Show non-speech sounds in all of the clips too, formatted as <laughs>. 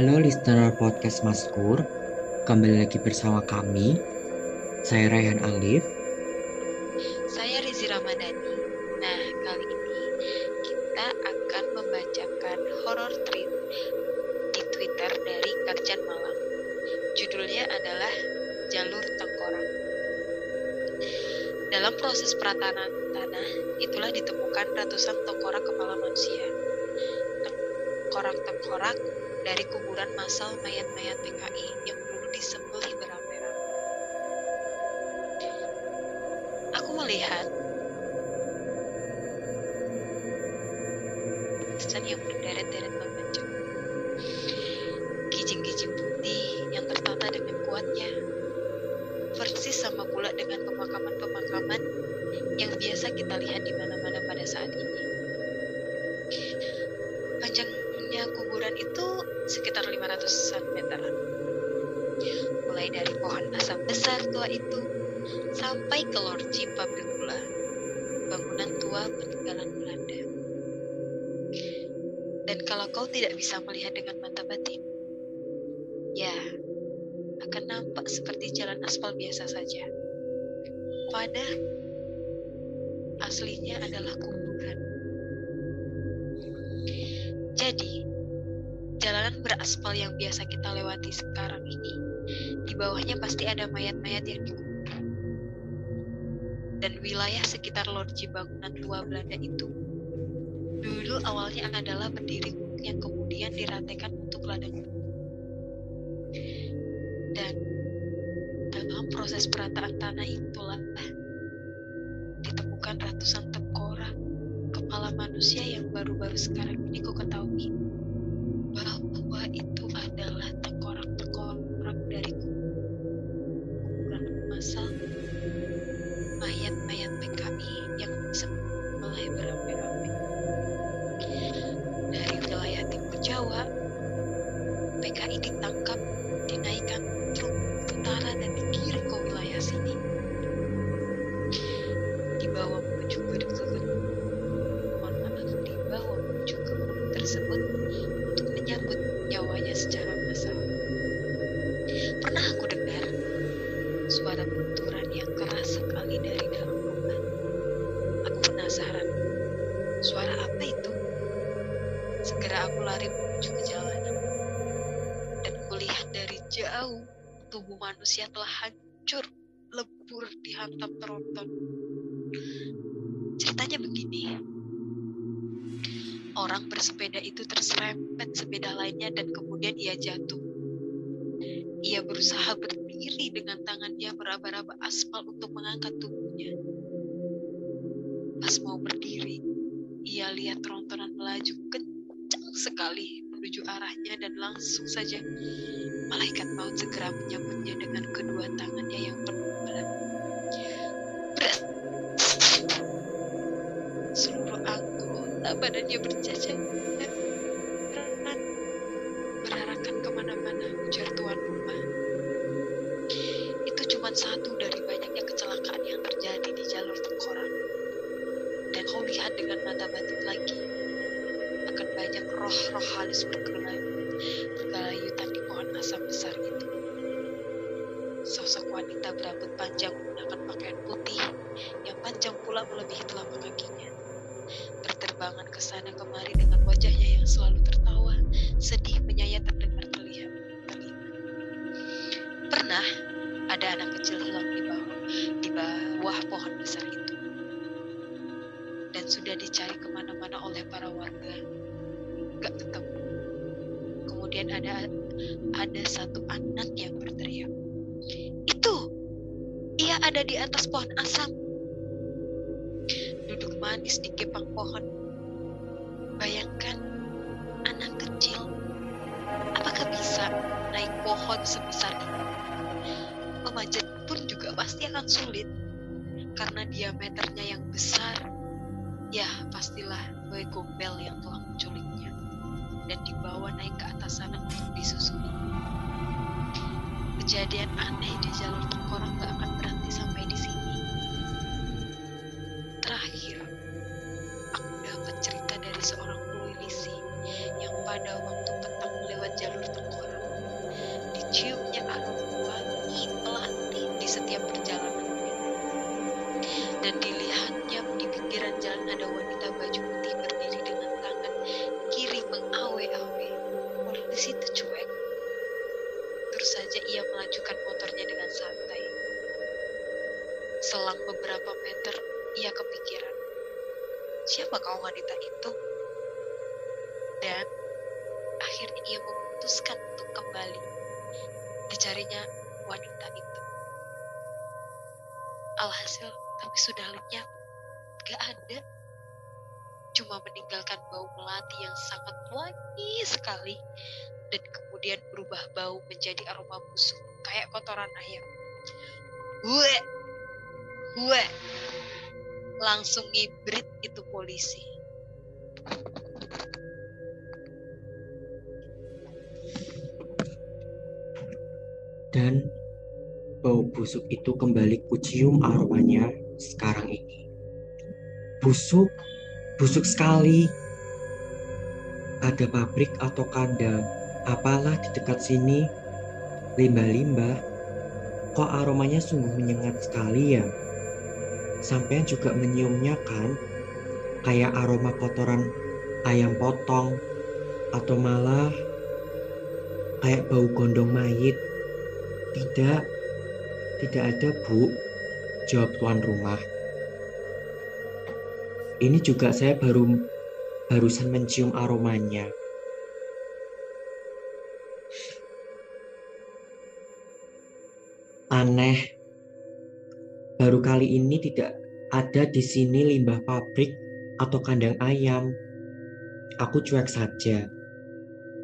Halo listener podcast Maskur, kembali lagi bersama kami. Saya Rayhan Alif. Saya Rizi Ramadhani. Nah, kali ini kita akan membacakan horror tweet di Twitter dari Karjan Malang. Judulnya adalah Jalur Tengkorak. Dalam proses peratanan tanah, itulah ditemukan ratusan tengkorak kepala manusia. Tengkorak-tengkorak dari kuburan massal mayat-mayat PKI yang dulu disembelih beramai-ramai. Aku melihat pesan yang berderet-deret membajak. Kijing-kijing putih yang tertata dengan kuatnya. Persis sama pula dengan pemakaman-pemakaman yang biasa kita lihat di mana-mana pada saat ini. Panjangnya kuburan itu sekitar 500 meter. Mulai dari pohon asam besar tua itu sampai ke lorji pabrik gula, bangunan tua peninggalan Belanda. Dan kalau kau tidak bisa melihat dengan mata batin, ya akan nampak seperti jalan aspal biasa saja. Pada aslinya adalah kuburan. Jadi, jalanan beraspal yang biasa kita lewati sekarang ini, di bawahnya pasti ada mayat-mayat yang dikubur. Dan wilayah sekitar lorji bangunan tua Belanda itu, dulu awalnya adalah berdiri yang kemudian diratekan untuk ladang. Dan dalam proses perataan tanah itulah ditemukan ratusan tengkorak kepala manusia yang baru-baru sekarang ini kau ketahui jauh tubuh manusia telah hancur lebur dihantam tronton. Ceritanya begini. Orang bersepeda itu terserempet sepeda lainnya dan kemudian ia jatuh. Ia berusaha berdiri dengan tangannya meraba-raba aspal untuk mengangkat tubuhnya. Pas mau berdiri, ia lihat trontonan melaju kencang sekali menuju arahnya dan langsung saja malaikat maut segera menyambutnya dengan kedua tangannya yang penuh berat. Seluruh anggota badannya berjajar ada anak kecil hilang di bawah di bawah pohon besar itu. Dan sudah dicari ke mana-mana oleh para warga. Gak ketemu. Kemudian ada ada satu anak yang berteriak itu! Ia ada di atas pohon asam. Duduk manis di kepang pohon. Bayangkan anak kecil apakah bisa naik pohon sebesar ini memanjat pun juga pasti akan sulit. Karena diameternya yang besar ya pastilah gue gombel yang telah menculiknya dan dibawa naik ke atas sana untuk disusuri kejadian aneh di jalur tengkorak gak akan berhenti sampai di sini siapa kau wanita itu dan akhirnya ia memutuskan untuk kembali dicarinya wanita itu. Alhasil, tapi sudah lenyap. Gak ada. Cuma meninggalkan bau melati yang sangat wangi sekali. Dan kemudian berubah bau menjadi aroma busuk. Kayak kotoran ayam. Hue! Hue! Langsung ngibrit itu polisi. Dan bau busuk itu kembali kucium aromanya sekarang ini. Busuk, busuk sekali. Ada pabrik atau kandang, apalah di dekat sini. Limbah-limbah, kok aromanya sungguh menyengat sekali ya. Sampean juga menyiumnya kan? Kayak aroma kotoran ayam potong atau malah kayak bau gondong mayit. Tidak, tidak ada bu, jawab tuan rumah. Ini juga saya baru barusan mencium aromanya. Aneh, baru kali ini tidak ada di sini limbah pabrik atau kandang ayam. Aku cuek saja.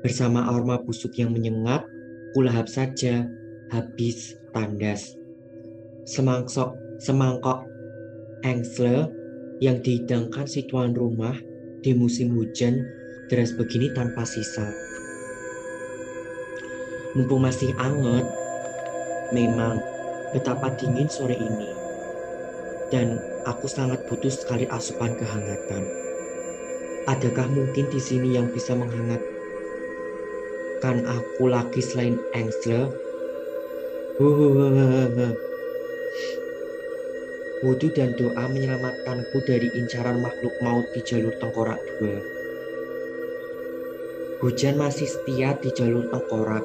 Bersama aroma busuk yang menyengat, kulahap saja habis tandas. Semangsok, semangkok engsle yang dihidangkan si tuan rumah di musim hujan deras begini tanpa sisa. Mumpung masih anget, memang betapa dingin sore ini. Dan aku sangat butuh sekali asupan kehangatan. Adakah mungkin di sini yang bisa menghangatkan aku lagi selain engsle? <laughs> Wudhu dan doa menyelamatkanku dari incaran makhluk maut di jalur tengkorak dua. Hujan masih setia di jalur tengkorak,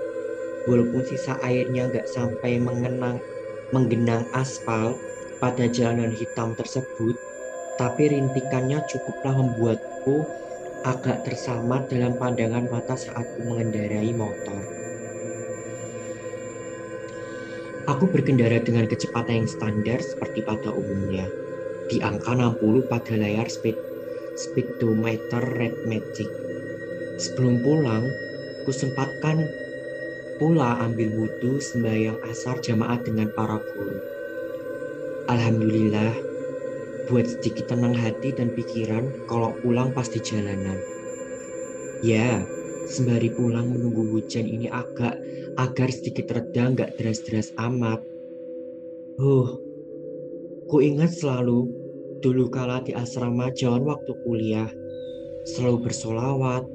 walaupun sisa airnya nggak sampai mengenang, menggenang aspal pada jalanan hitam tersebut, tapi rintikannya cukuplah membuatku agak tersamar dalam pandangan mata saat ku mengendarai motor. Aku berkendara dengan kecepatan yang standar seperti pada umumnya, di angka 60 pada layar speed speedometer red magic. Sebelum pulang, ku sempatkan pula ambil wudhu sembahyang asar jamaah dengan para guru. Alhamdulillah, buat sedikit tenang hati dan pikiran kalau pulang pas di jalanan. Ya, sembari pulang menunggu hujan ini agak agar sedikit reda nggak deras-deras amat. Huh, ku ingat selalu dulu kala di asrama Jawan waktu kuliah, selalu bersolawat.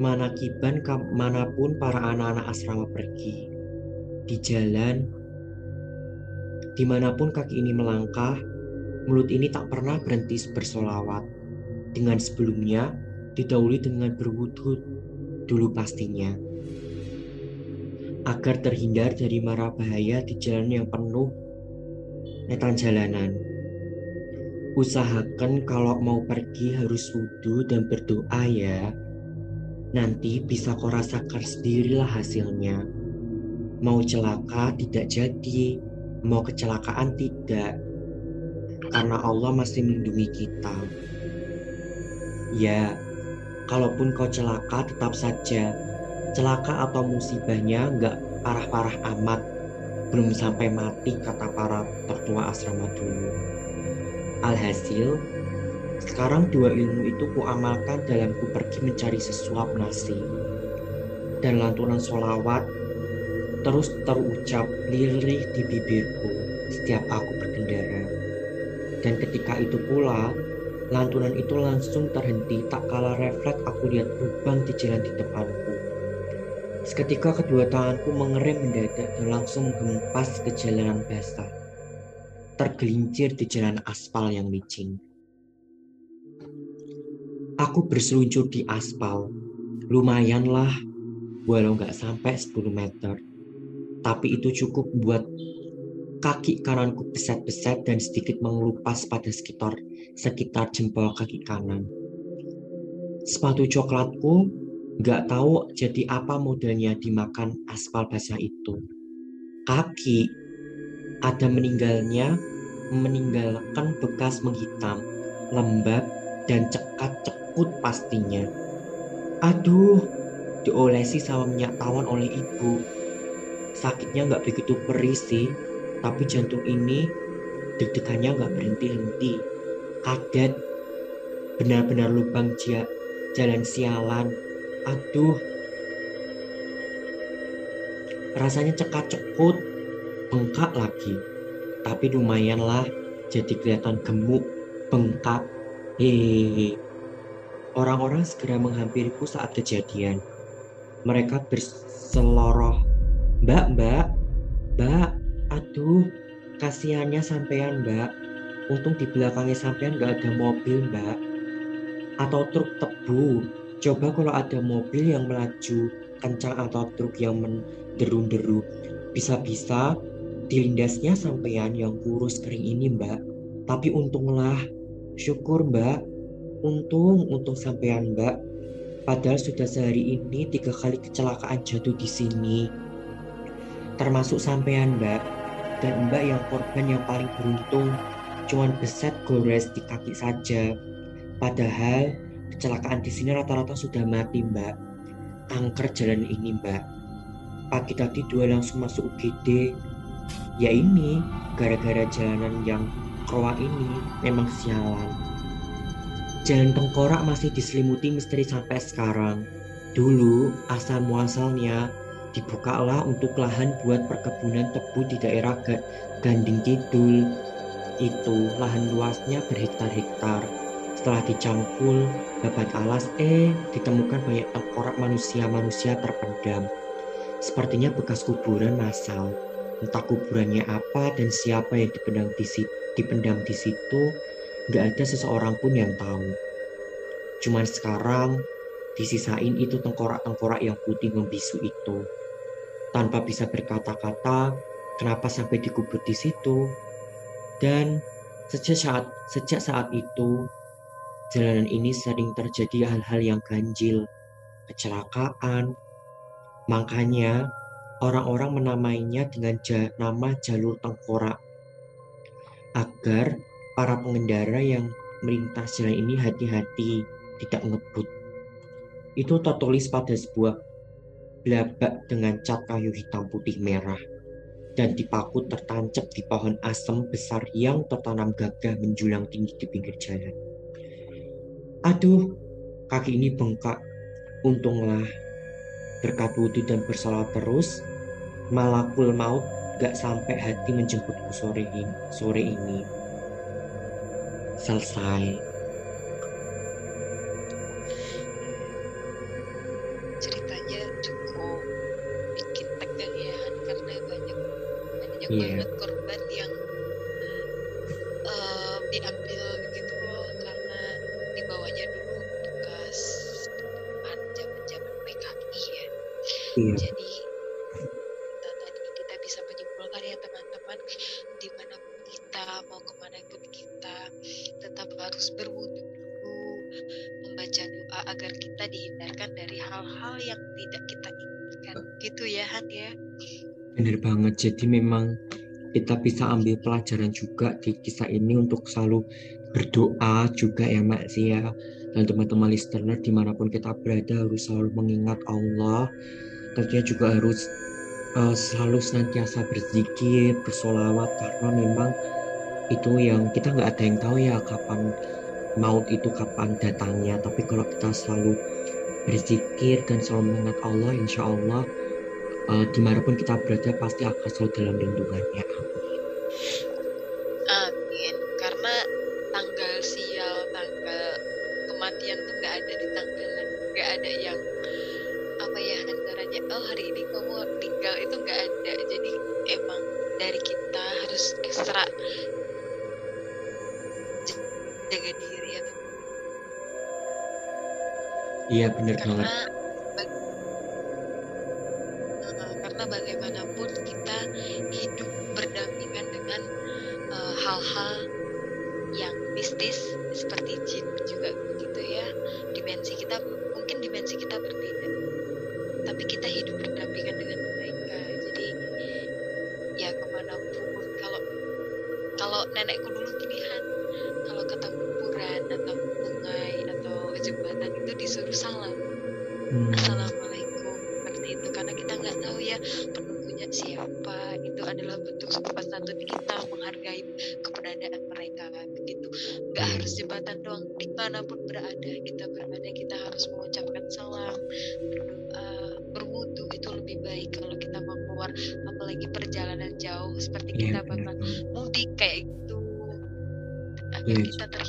Manakiban ke mana pun para anak-anak asrama pergi. Di jalan, Di mana pun kaki ini melangkah, mulut ini tak pernah berhenti bersolawat. Dengan sebelumnya didahului dengan berwudhu dulu pastinya. Agar terhindar dari mara bahaya di jalan yang penuh netan jalanan. Usahakan kalau mau pergi harus wudhu dan berdoa ya. Nanti bisa kau rasakan sendirilah hasilnya. Mau celaka tidak jadi, mau kecelakaan tidak. Karena Allah masih melindungi kita. Ya, kalaupun kau celaka tetap saja. Celaka atau musibahnya nggak parah-parah amat. Belum sampai mati kata para tertua asrama dulu. Alhasil, sekarang dua ilmu itu kuamalkan dalam ku pergi mencari sesuap nasi. Dan lantunan solawat terus terucap lirih di bibirku setiap aku berkendara. Dan ketika itu pula, lantunan itu langsung terhenti tak kala refleks aku lihat lubang di jalan di depanku. Seketika kedua tanganku mengerem mendadak dan langsung mengempas ke jalanan basah tergelincir di jalan aspal yang licin. Aku berseluncur di aspal. Lumayanlah, walau nggak sampai 10 meter. Tapi itu cukup buat kaki kananku beset-beset dan sedikit mengelupas pada sekitar sekitar jempol kaki kanan. Sepatu coklatku nggak tahu jadi apa modelnya dimakan aspal basah itu. Kaki ada meninggalnya meninggalkan bekas menghitam, lembab, dan cekat-cekut pastinya. Aduh, diolesi sama minyak tawon oleh ibu. Sakitnya nggak begitu perih sih, tapi jantung ini deg-degannya nggak berhenti-henti. Kaget, benar-benar lubang jia, jalan sialan. Aduh, rasanya cekat-cekut, bengkak lagi tapi lumayan lah jadi kelihatan gemuk, bengkak. Hehehe. Orang-orang segera menghampiriku saat kejadian. Mereka berseloroh. Mbak, mbak, mbak, aduh, kasihannya sampean mbak. Untung di belakangnya sampean gak ada mobil mbak. Atau truk tebu. Coba kalau ada mobil yang melaju kencang atau truk yang menderu-deru. Bisa-bisa dilindasnya sampean yang kurus kering ini mbak. Tapi untunglah, syukur mbak. Untung, untung sampean mbak. Padahal sudah sehari ini tiga kali kecelakaan jatuh di sini. Termasuk sampean mbak. Dan mbak yang korban yang paling beruntung. Cuman beset gores di kaki saja. Padahal kecelakaan di sini rata-rata sudah mati mbak. Kanker jalan ini mbak. Pagi tadi dua langsung masuk UGD ya ini gara-gara jalanan yang kroa ini memang sialan. Jalan tengkorak masih diselimuti misteri sampai sekarang. Dulu asal muasalnya dibukalah untuk lahan buat perkebunan tebu di daerah Ganding Kidul. Itu lahan luasnya berhektar-hektar. Setelah dicangkul, babat alas, eh ditemukan banyak tengkorak manusia-manusia terpendam. Sepertinya bekas kuburan massal entah kuburannya apa dan siapa yang dipendam di situ, dipendam di situ, nggak ada seseorang pun yang tahu. Cuman sekarang disisain itu tengkorak-tengkorak yang putih membisu itu. Tanpa bisa berkata-kata, kenapa sampai dikubur di situ. Dan sejak saat sejak saat itu, jalanan ini sering terjadi hal-hal yang ganjil, kecelakaan. Makanya orang-orang menamainya dengan nama jalur tengkorak agar para pengendara yang melintas jalan ini hati-hati tidak ngebut. Itu tertulis pada sebuah blabak dengan cat kayu hitam putih merah dan dipaku tertancap di pohon asem besar yang tertanam gagah menjulang tinggi di pinggir jalan. Aduh, kaki ini bengkak. Untunglah berkat wudhu dan bersalat terus, malakul maut gak sampai hati menjemputku sore ini. Sore ini selesai. Iya. yeah. korban yang uh, diambil gitu loh karena dibawanya dulu tugas zaman zaman PKI ya. Yeah. Jadi Jadi memang kita bisa ambil pelajaran juga di kisah ini untuk selalu berdoa juga ya Mak Zia dan teman-teman listener di mana pun kita berada harus selalu mengingat Allah. Tentunya juga harus uh, selalu senantiasa berzikir bersolawat karena memang itu yang kita nggak ada yang tahu ya kapan maut itu kapan datangnya. Tapi kalau kita selalu berzikir dan selalu mengingat Allah insya Allah uh, di mana pun kita berada pasti akan selalu dalam lindungannya. Amin. Karena tanggal sial tanggal kematian tuh nggak ada di tanggalan nggak ada yang apa ya antaranya oh hari ini kamu tinggal itu nggak ada. Jadi emang dari kita harus ekstra jaga diri atau iya karena banget hal-hal yang mistis seperti jin di mana pun berada kita berada kita harus mengucapkan salam berdoa berwudu itu lebih baik kalau kita mau keluar apalagi perjalanan jauh seperti iya kita bakal banget mudik kayak gitu. Agar Iya. kita terhindar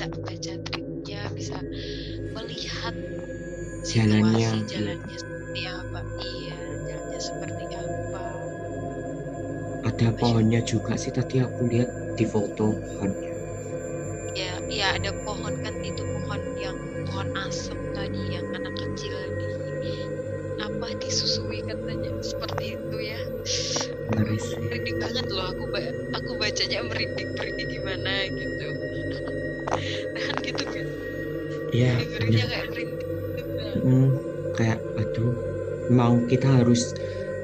bisa baca tweetnya bisa melihat Jalannya, situasi jalannya seperti apa. Iya jalannya seperti apa. Ada pohonnya juga sih tadi aku lihat di foto pohonnya. Ya ya ada pohon kan kita harus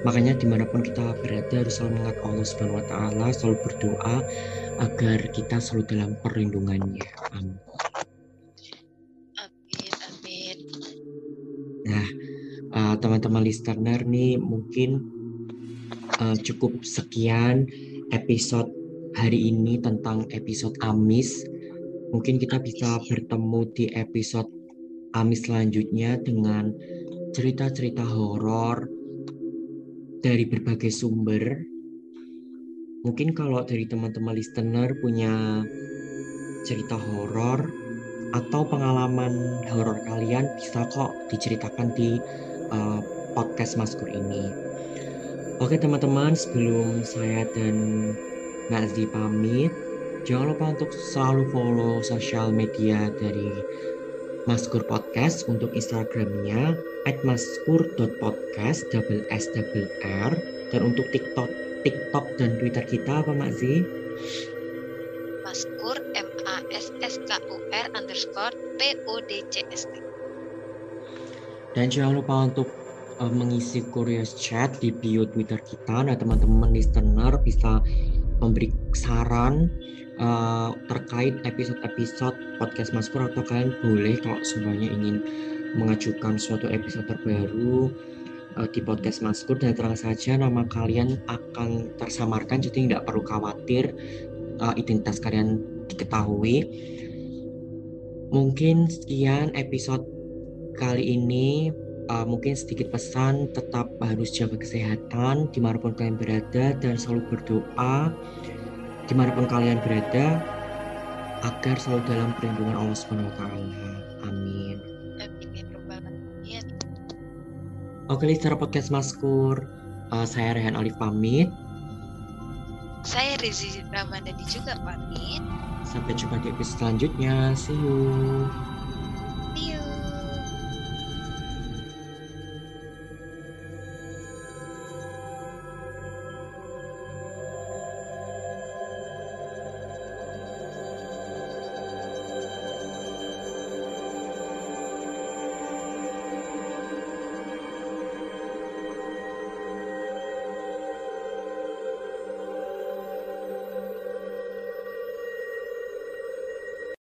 makanya di mana pun kita berada harus selalu mengingat Allah Subhanahu Wa Taala selalu berdoa agar kita selalu dalam perlindungannya. Amin. Amin amin. Nah eh, teman-teman listener nih mungkin eh, cukup sekian episode hari ini tentang episode Amis. Mungkin kita bisa bertemu di episode Amis selanjutnya dengan cerita-cerita horor dari berbagai sumber. Mungkin kalau dari teman-teman listener punya cerita horor atau pengalaman horor kalian bisa kok diceritakan di uh, podcast Maskur ini. Oke teman-teman, sebelum saya dan Nazi pamit, jangan lupa untuk selalu follow sosial media dari Maskur Podcast untuk Instagramnya at maskur.podcast double S double R dan untuk TikTok TikTok dan Twitter kita apa Mak Zi? Maskur M A S S K U R underscore P O D C S T Dan jangan lupa untuk uh, mengisi Curious Chat di bio Twitter kita. Nah teman-teman listener bisa memberi saran uh, terkait episode-episode podcast Maskur atau kalian boleh kalau semuanya ingin mengajukan suatu episode terbaru uh, di podcast Maskur dan terang saja nama kalian akan tersamarkan jadi tidak perlu khawatir uh, identitas kalian diketahui. Mungkin sekian episode kali ini uh, mungkin sedikit pesan tetap harus jaga kesehatan di mana pun kalian berada dan selalu berdoa di mana pun kalian berada agar selalu dalam perlindungan Allah Subhanahu Wa Taala. Amin. Ya. Oke, listener podcast Maskur, uh, saya Rehan Alif pamit. Saya Rizi Ramadhani juga pamit. Sampai jumpa di episode selanjutnya. See you.